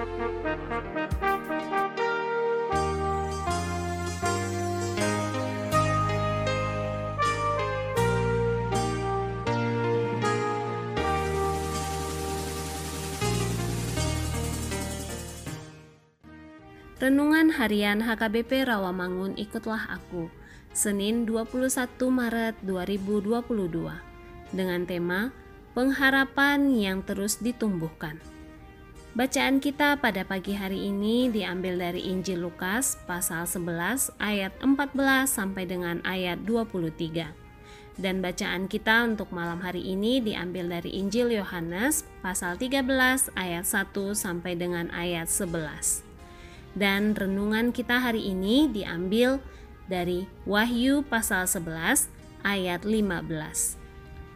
Renungan Harian HKBP Rawamangun Ikutlah Aku, Senin 21 Maret 2022, dengan tema Pengharapan yang Terus Ditumbuhkan. Bacaan kita pada pagi hari ini diambil dari Injil Lukas pasal 11 ayat 14 sampai dengan ayat 23 dan bacaan kita untuk malam hari ini diambil dari Injil Yohanes pasal 13 ayat 1 sampai dengan ayat 11. Dan renungan kita hari ini diambil dari Wahyu pasal 11 ayat 15.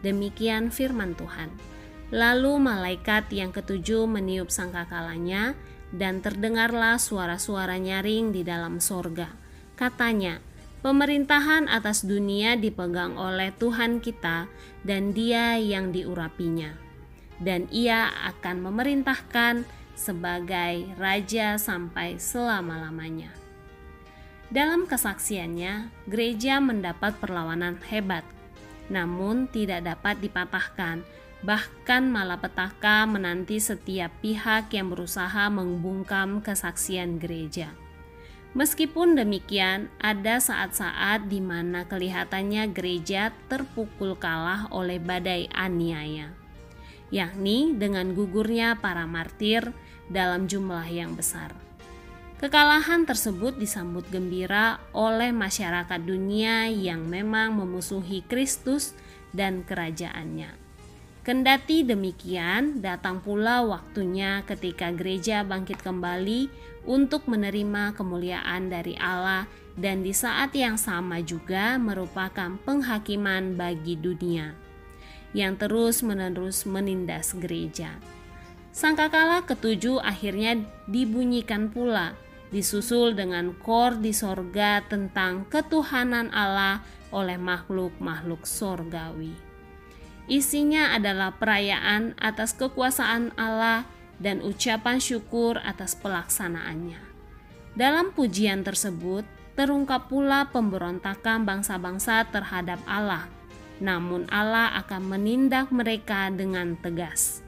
Demikian firman Tuhan. Lalu malaikat yang ketujuh meniup sangkakalanya dan terdengarlah suara-suara nyaring di dalam sorga. Katanya, pemerintahan atas dunia dipegang oleh Tuhan kita dan dia yang diurapinya. Dan ia akan memerintahkan sebagai raja sampai selama-lamanya. Dalam kesaksiannya, gereja mendapat perlawanan hebat, namun tidak dapat dipatahkan. Bahkan malapetaka menanti setiap pihak yang berusaha membungkam kesaksian gereja. Meskipun demikian, ada saat-saat di mana kelihatannya gereja terpukul kalah oleh badai aniaya yakni dengan gugurnya para martir dalam jumlah yang besar. Kekalahan tersebut disambut gembira oleh masyarakat dunia yang memang memusuhi Kristus dan kerajaannya. Kendati demikian, datang pula waktunya ketika gereja bangkit kembali untuk menerima kemuliaan dari Allah, dan di saat yang sama juga merupakan penghakiman bagi dunia yang terus-menerus menindas gereja. Sangkakala ketujuh akhirnya dibunyikan pula, disusul dengan kor di sorga tentang ketuhanan Allah oleh makhluk-makhluk sorgawi. Isinya adalah perayaan atas kekuasaan Allah dan ucapan syukur atas pelaksanaannya. Dalam pujian tersebut, terungkap pula pemberontakan bangsa-bangsa terhadap Allah namun Allah akan menindak mereka dengan tegas.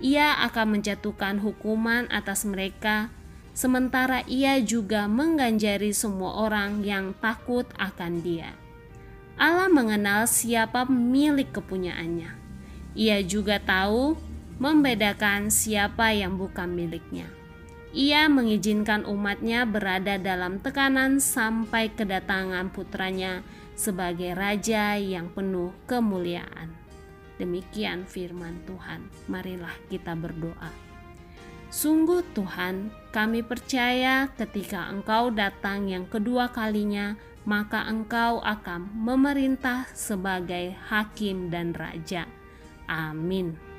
Ia akan menjatuhkan hukuman atas mereka, sementara Ia juga mengganjari semua orang yang takut akan Dia. Allah mengenal siapa milik kepunyaannya. Ia juga tahu membedakan siapa yang bukan miliknya. Ia mengizinkan umatnya berada dalam tekanan sampai kedatangan putranya sebagai raja yang penuh kemuliaan. Demikian firman Tuhan. Marilah kita berdoa. Sungguh Tuhan, kami percaya ketika Engkau datang yang kedua kalinya, maka Engkau akan memerintah sebagai hakim dan raja. Amin.